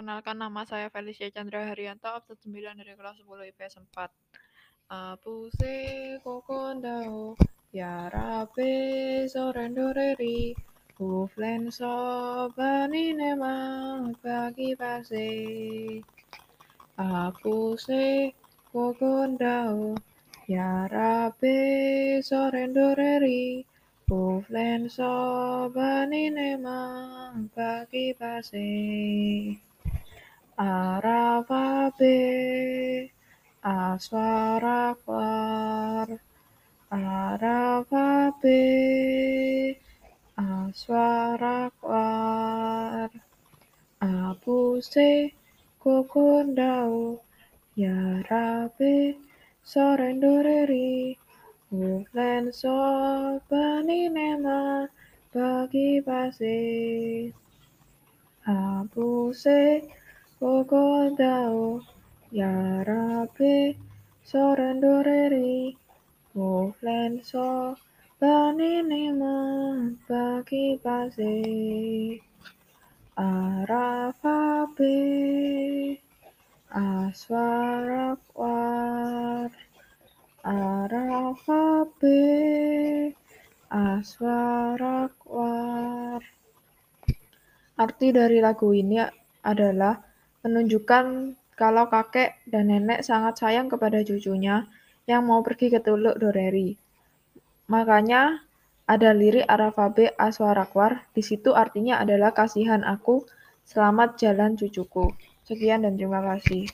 Perkenalkan nama saya Felicia Chandra Haryanto, absen 9 dari kelas 10 IPS 4. Apuse kokondao, ya rabe sorendoreri, uflen sobani nema bagi pase. Apuse kokondao, ya rabe sorendoreri, uflen sobani nema bagi pase. Arafabe aswarakwar Arafabe aswarakwar Apuse kokondao Yarabe sorendoreri Uflen sobani nema bagi pase Apuse kokondao Yarabe sorendoreri Uflen sobani nema bagi pase Arafabe aswarakwar Arafabe aswarakwar. Arti dari lagu ini adalah menunjukkan kalau kakek dan nenek sangat sayang kepada cucunya yang mau pergi ke Teluk Doreri. Makanya ada lirik Arafabe Aswarakwar, di situ artinya adalah kasihan aku, selamat jalan cucuku. Sekian dan terima kasih.